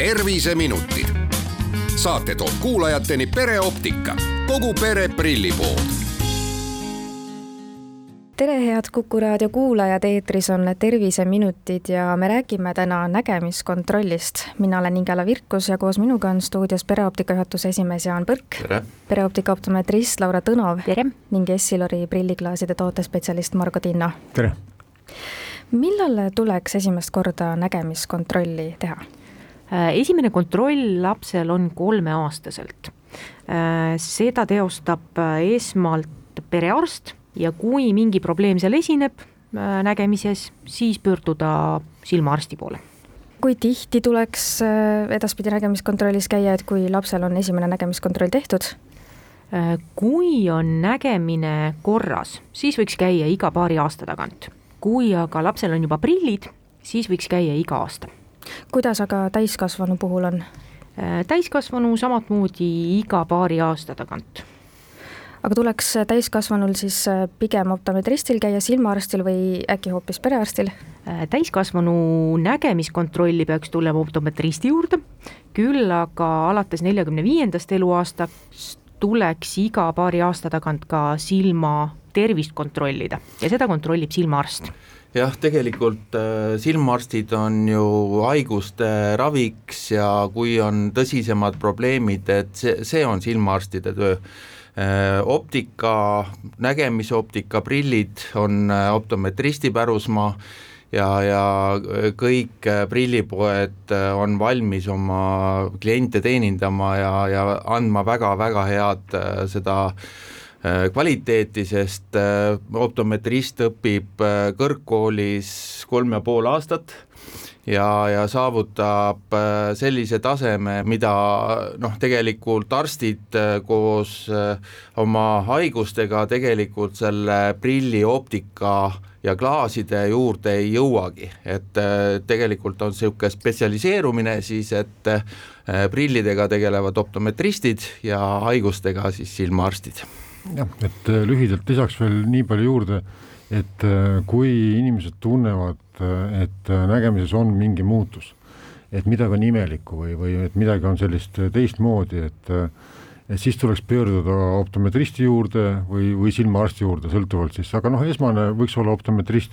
terviseminutid. saate toob kuulajateni pereoptika, kogu pere prillipood tere, head Kuku raadio kuulajad, eetris on Terviseminutid ja me räägime täna nägemiskontrollist. mina olen Ingela Virkus ja koos minuga on stuudios pereoptika juhatuse esimees Jaan Põrk. pereoptika optometrist Laura Tõnov. ning Essilori prilliklaaside tootespetsialist Margo Tinno. tere! millal tuleks esimest korda nägemiskontrolli teha? Äh, esimene kontroll lapsel on kolmeaastaselt. Äh, seda teostab äh, esmalt perearst ja kui mingi probleem seal esineb nägemises, siis pöörduda silmaarsti poole. kui tihti tuleks edaspidi nägemiskontrollis käia, et kui lapsel on esimene nägemiskontroll tehtud? Kui on nägemine korras, siis võiks käia iga paari aasta tagant. kui aga lapsel on juba prillid, siis võiks käia iga aasta. Kuidas aga täiskasvanu puhul on? täiskasvanu samamoodi iga paari aasta tagant aga tuleks täiskasvanul siis äh, pigem optometristil käia, silmaarstil või äkki hoopis perearstil? Äh, täiskasvanu nägemiskontrolli peaks tulema optometristi juurde, küll aga alates neljakümne viiendast eluaastast tuleks iga paari aasta tagant ka silma tervist kontrollida ja seda kontrollib silmaarst jah, tegelikult äh, silmaarstid on ju haiguste raviks ja kui on tõsisemad probleemid, et see, see on silmaarstide töö. Äh, optika, nägemisoptika prillid on äh, optometristi pärusmaa ja, ja kõik äh, prillipoed on valmis oma kliente teenindama ja, ja andma väga-väga head seda kvaliteeti, sest optometrist õpib kõrgkoolis kolm ja pool aastat ja, ja saavutab äh, sellise taseme, mida noh, tegelikult arstid äh, koos äh, oma haigustega tegelikult selle prilli optika ja klaaside juurde ei jõuagi, et tegelikult on niisugune spetsialiseerumine siis, et prillidega tegelevad optometristid ja haigustega siis silmaarstid. Et lühidalt lisaks veel nii palju juurde, et kui inimesed tunnevad et nägemises on mingi muutus, et midagi on imelikku või, või et midagi on sellist teistmoodi, et et siis tuleks pöörduda optometristi juurde või, või silmaarsti juurde, sõltuvalt siis, aga noh, esmane võiks olla optometrist,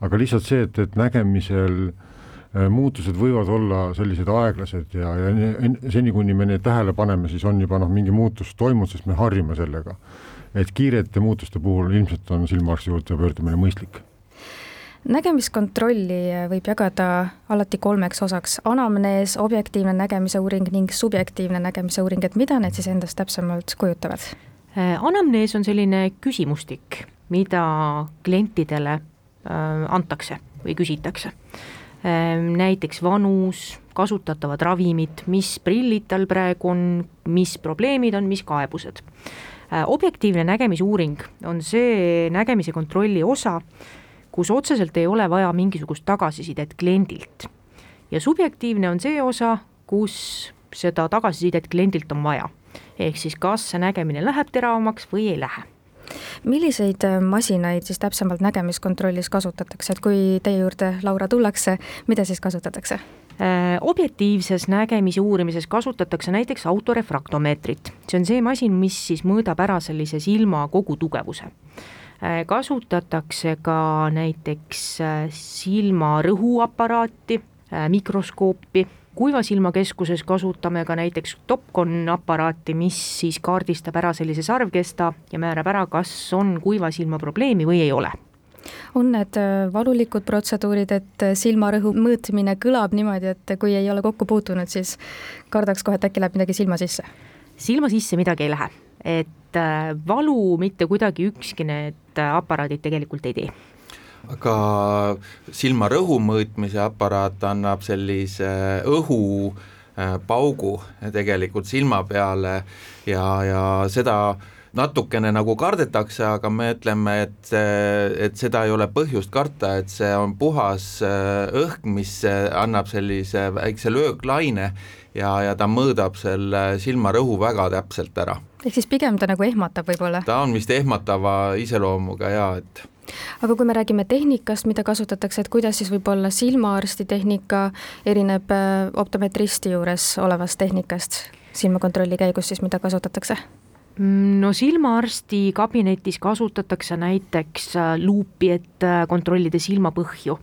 aga lihtsalt see, et, et nägemisel äh, muutused võivad olla sellised aeglased ja, ja seni, kuni me neid tähele paneme, siis on juba noh, mingi muutus toimunud, sest me harjume sellega. et kiirete muutuste puhul ilmselt on silmaarsti juurde pöördumine mõistlik nägemiskontrolli võib jagada alati kolmeks osaks, anamnees, objektiivne nägemise uuring ning subjektiivne nägemise uuring, et mida need siis endast täpsemalt kujutavad? Äh, anamnees on selline küsimustik, mida klientidele äh, antakse või küsitakse. Äh, näiteks vanus, kasutatavad ravimid, mis prillid tal praegu on, mis probleemid on, mis kaebused. objektiivne nägemisuuring on see nägemise kontrolli osa, kus otseselt ei ole vaja mingisugust tagasisidet kliendilt. ja subjektiivne on see osa, kus seda tagasisidet kliendilt on vaja. ehk siis, kas see nägemine läheb teravamaks või ei lähe milliseid äh, masinaid siis täpsemalt nägemiskontrollis kasutatakse, et kui teie juurde, Laura, tullakse, mida siis kasutatakse? Äh, objektiivses nägemise uurimises kasutatakse näiteks autorefraktomeetrit, see on see masin, mis siis mõõdab ära sellise silma kogutugevuse Äh, kasutatakse ka näiteks silmarõhuaparaati, äh, mikroskoopi, kuivasilmakeskuses kasutame ka näiteks Topcon aparaati, mis siis kaardistab ära sellise sarvkesta ja määrab ära, kas on kuivasilma probleemi või ei ole. On need valulikud protseduurid, et silmarõhu mõõtmine kõlab niimoodi, et kui ei ole kokku puutunud, siis kardaks kohe, et äkki läheb midagi silma sisse? silma sisse midagi ei lähe, et valu mitte kuidagi ükski need aparaadid tegelikult ei tee aga silmarõhu mõõtmise aparaat annab sellise õhupaugu äh, tegelikult silma peale ja, ja seda natukene nagu kardetakse, aga me ütleme, et, et seda ei ole põhjust karta, et see on puhas äh, õhk, mis äh, annab sellise väikse lööklaine ja, ja ta mõõdab selle silmarõhu väga täpselt ära ehk siis pigem ta nagu ehmatab võib-olla? ta on vist ehmatava iseloomuga jaa, et aga kui me räägime tehnikast, mida kasutatakse, et kuidas siis võib-olla silmaarsti tehnika erineb äh, optometristi juures olevast tehnikast silmakontrolli käigus siis, mida kasutatakse? no silmaarsti kabinetis kasutatakse näiteks äh, luupi, et äh, kontrollida silmapõhju.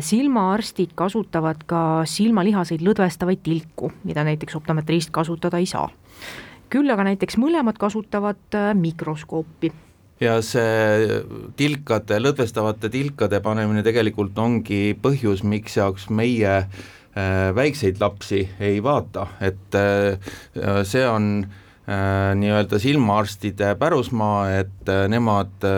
silmaarstid kasutavad ka silmalihaseid lõdvestavaid tilku, mida näiteks optometrist kasutada ei saa. küll aga näiteks mõlemad kasutavad mikroskoopi ja see tilkade, lõdvestavate tilkade panemine tegelikult ongi põhjus, miks jaoks meie äh, väikseid lapsi ei vaata, et äh, see on äh, nii-öelda silmaarstide pärusmaa, et nemad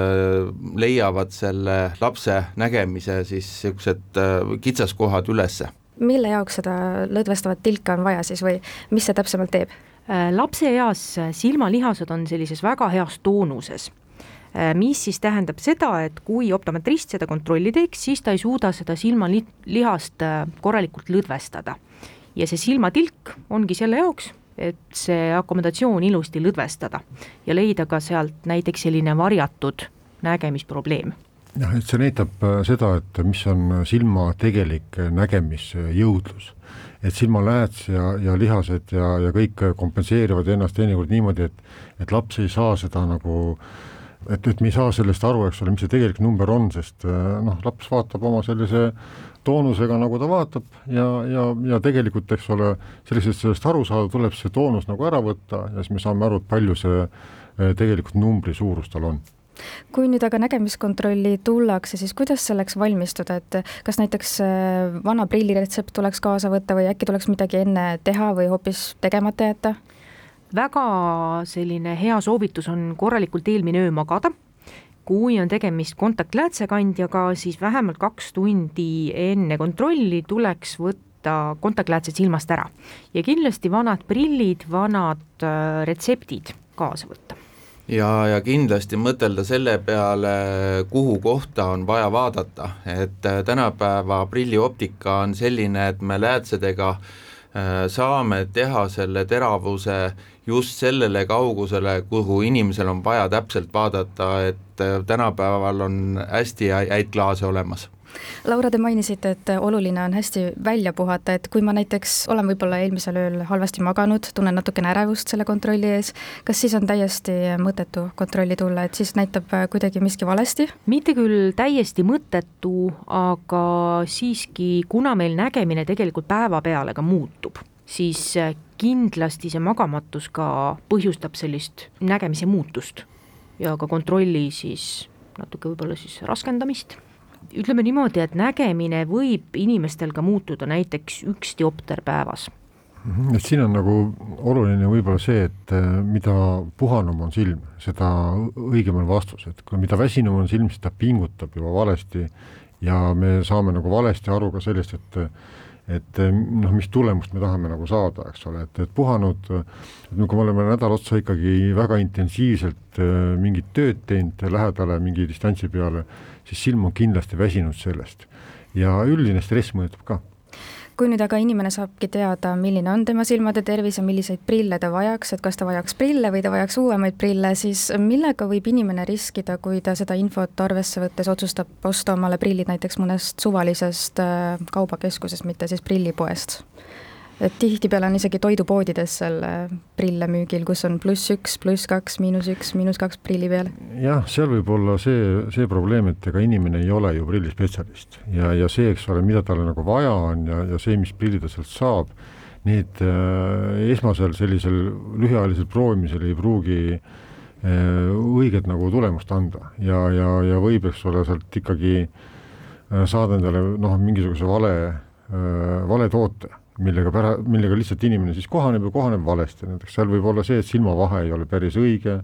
leiavad selle lapse nägemise siis niisugused kitsaskohad ülesse. mille jaoks seda lõdvestavat tilka on vaja siis või mis see täpsemalt teeb? Äh, lapse eas silmalihased on sellises väga heas toonuses mis siis tähendab seda, et kui optometrist seda kontrolli teeks, siis ta ei suuda seda silmalihast äh, korralikult lõdvestada. ja see silmatilk ongi selle jaoks, et see akomodatsioon ilusti lõdvestada ja leida ka sealt näiteks selline varjatud nägemisprobleem jah, et see näitab äh, seda, et mis on silma tegelik nägemisjõudlus. et silmalääts ja, ja lihased ja, ja kõik kompenseerivad ennast teinekord niimoodi, et et laps ei saa seda nagu äh, et, et me ei saa sellest aru, eks ole, mis see tegelik number on, sest äh, noh, laps vaatab oma sellise toonusega, nagu ta vaatab ja, ja, ja tegelikult, eks ole, selleks, et sellest aru saada, tuleb see toonus nagu ära võtta ja siis me saame aru, et palju see äh, tegelikult numbri suurus tal on kui nüüd aga nägemiskontrolli tullakse, siis kuidas selleks valmistuda, et kas näiteks äh, vana prilliretsept tuleks kaasa võtta või äkki tuleks midagi enne teha või hoopis tegemata jätta? Väga selline hea soovitus on korralikult eelmine öö magada, kui on tegemist kontaktläätsekandjaga, siis vähemalt kaks tundi enne kontrolli tuleks võtta kontaktläätsed silmast ära. Ja kindlasti vanad prillid, vanad äh, retseptid kaasa võtta. Ja, ja kindlasti mõtelda selle peale, kuhu kohta on vaja vaadata, et äh, tänapäeva prillioptika on selline, et me läätsedega äh, saame teha selle teravuse just sellele kaugusele, kuhu inimesel on vaja täpselt vaadata, et äh, tänapäeval on hästi häid klaase olemas Laura, te mainisite, et oluline on hästi välja puhata, et kui ma näiteks olen võib-olla eelmisel ööl halvasti maganud, tunnen natukene ärevust selle kontrolli ees, kas siis on täiesti mõttetu kontrolli tulla, et siis näitab kuidagi miski valesti? mitte küll täiesti mõttetu, aga siiski, kuna meil nägemine tegelikult päevapeale ka muutub siis kindlasti see magamatus ka põhjustab sellist nägemise muutust ja ka kontrolli siis natuke võib-olla siis raskendamist. ütleme niimoodi, et nägemine võib inimestel ka muutuda näiteks üks diopter päevas mhm, et siin on nagu oluline võib-olla see, et äh, mida puhanum on silm, seda õigem on vastus, et kui mida väsinum on silm, ta pingutab juba valesti ja me saame nagu valesti aru ka sellest, et et eh, noh, mis tulemust me tahame nagu saada, eks ole, et, et puhanud, et kui me oleme nädal otsa ikkagi väga intensiivselt äh, mingit tööd teinud lähedale mingi distantsi peale, siis silm on kindlasti väsinud sellest. ja üldine stress mõjutab ka kui nüüd aga inimene saabki teada, milline on tema silmade tervis ja milliseid prille ta vajaks, et kas ta vajaks prille või ta vajaks uuemaid prille, siis millega võib inimene riskida, kui ta seda infot arvesse võttes otsustab osta omale prillid näiteks mõnest suvalisest äh, kaubakeskusest, mitte siis prillipoest? Et tihtipeale on isegi toidupoodides seal prille müügil, kus on pluss üks, pluss kaks, miinus üks, miinus kaks prilli peal. jah, seal võib olla see, see probleem, et ega inimene ei ole ju prillispetsialist. Ja, ja see, eks ole, mida talle nagu vaja on ja, ja see, mis prillid ta sealt saab, need äh, esmasel sellisel lühiajalisel proovimisel ei pruugi äh, õiget nagu tulemust anda. Ja, ja, ja võib, eks ole, sealt ikkagi äh, saada endale noh, mingisuguse vale äh,, vale toote millega pära-, millega lihtsalt inimene siis kohaneb ja kohaneb valesti, näiteks seal võib olla see, et silmavahe ei ole päris õige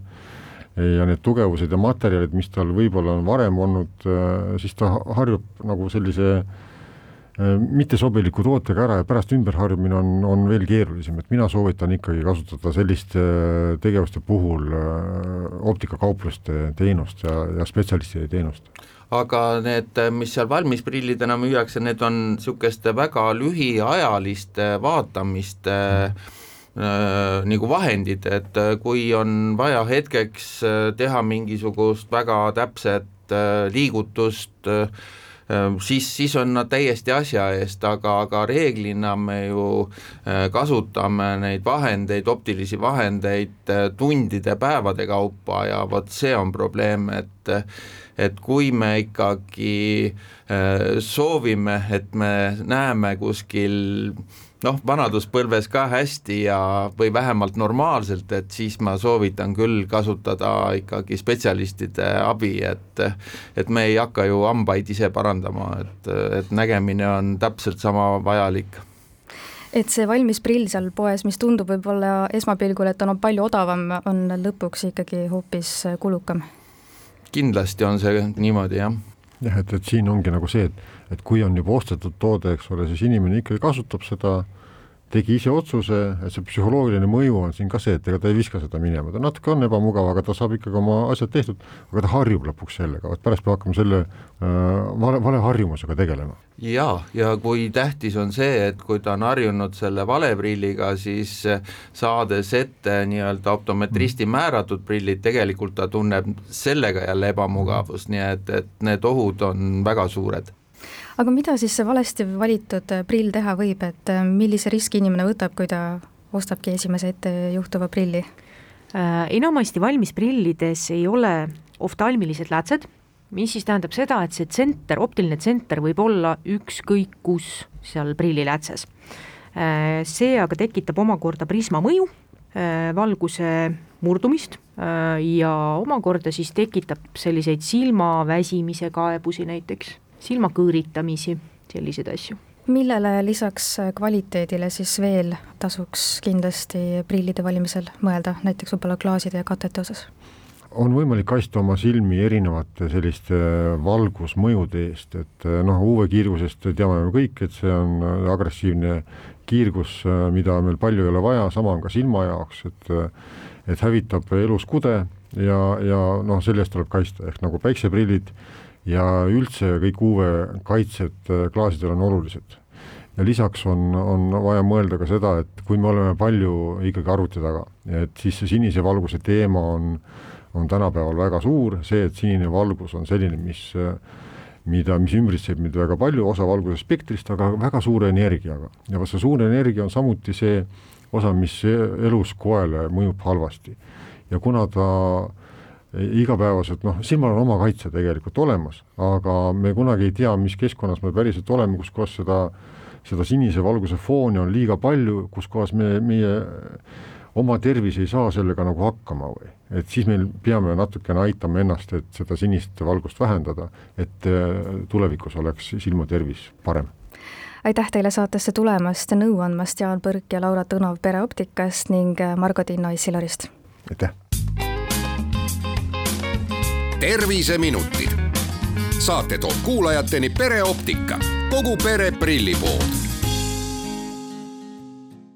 ja need tugevused ja materjalid, mis tal võib-olla on varem olnud, äh, siis ta harjub nagu sellise äh, mittesobiliku tootega ära ja pärast ümberharjumine on, on veel keerulisem, et mina soovitan ikkagi kasutada selliste äh, tegevuste puhul optikakaupluste teenust ja, ja spetsialistide teenust aga need, mis seal valmisprillidena müüakse, need on niisuguste väga lühiajaliste vaatamiste äh, nagu vahendid, et kui on vaja hetkeks teha mingisugust väga täpset liigutust, siis, siis on nad täiesti asja eest, aga, aga reeglina me ju kasutame neid vahendeid, optilisi vahendeid tundide, päevade kaupa ja vot see on probleem, et et kui me ikkagi soovime, et me näeme kuskil noh, vanaduspõlves ka hästi ja, või vähemalt normaalselt, et siis ma soovitan küll kasutada ikkagi spetsialistide abi, et et me ei hakka ju hambaid ise parandama, et, et nägemine on täpselt sama vajalik et see valmis prill seal poes, mis tundub võib-olla esmapilgul, et on palju odavam, on lõpuks ikkagi hoopis kulukam? kindlasti on see niimoodi, jah. jah, et, et siin ongi nagu see, et et kui on juba ostetud toode, eks ole, siis inimene ikkagi kasutab seda tegi ise otsuse, et see psühholoogiline mõju on siin ka see, et ega ta ei viska seda minema, ta natuke on ebamugav, aga ta saab ikkagi oma asjad tehtud, aga ta harjub lõpuks sellega, vot pärast peab hakkama selle äh, vale, vale harjumusega tegelema. jaa, ja kui tähtis on see, et kui ta on harjunud selle valeprilliga, siis saades ette nii-öelda optometristi mm. määratud prillid, tegelikult ta tunneb sellega jälle ebamugavust, nii et, et need ohud on väga suured aga mida siis see valesti valitud äh, prill teha võib, et äh, millise riski inimene võtab, kui ta ostabki esimese ette juhtuva prilli? Äh, enamasti valmisprillides ei ole oftalmilised läätsed, mis siis tähendab seda, et see tsenter, optiline tsenter võib olla ükskõik kus seal prilliläätses. See aga tekitab omakorda prisma mõju, valguse murdumist ja omakorda siis tekitab selliseid silmaväsimise kaebusi näiteks silmakõõritamisi, selliseid asju. millele lisaks kvaliteedile siis veel tasuks kindlasti prillide valimisel mõelda, näiteks võib-olla klaaside ja katete osas? on võimalik kaitsta oma silmi erinevate selliste valgusmõjude eest, et noh, UV-kiirgusest teame me kõik, et see on agressiivne kiirgus, mida meil palju ei ole vaja, sama on ka silma jaoks, et et hävitab eluskude ja, ja noh, selle eest tuleb kaitsta, ehk nagu päikseprillid ja üldse kõik UV-kaitsed äh, klaasidel on olulised. ja lisaks on, on vaja mõelda ka seda, et kui me oleme palju ikkagi arvuti taga, et siis see sinise valguse teema on, on tänapäeval väga suur, see, et sinine valgus on selline, mis mida, mis ümbritseb meid väga palju, osa valguse spektrist, aga väga suure energiaga. ja vot see suur energia on samuti see osa, mis elus koele mõjub halvasti. ja kuna ta äh, igapäevaselt, noh, silmal on oma kaitse tegelikult olemas, aga me kunagi ei tea, mis keskkonnas me päriselt oleme, kus kohas seda, seda sinise valguse fooni on liiga palju, kus kohas me, meie oma tervis ei saa sellega nagu hakkama või, et siis meil peame natukene aitama ennast, et seda sinist valgust vähendada, et äh, tulevikus oleks silmatervis parem aitäh teile saatesse tulemast nõu andmast, Jaan Põrk ja Laura Tõnov Pereoptikast ning Margo Tinno Issilarist! aitäh! Terviseminutid. saate toob kuulajateni pereoptika, kogu pere prillipood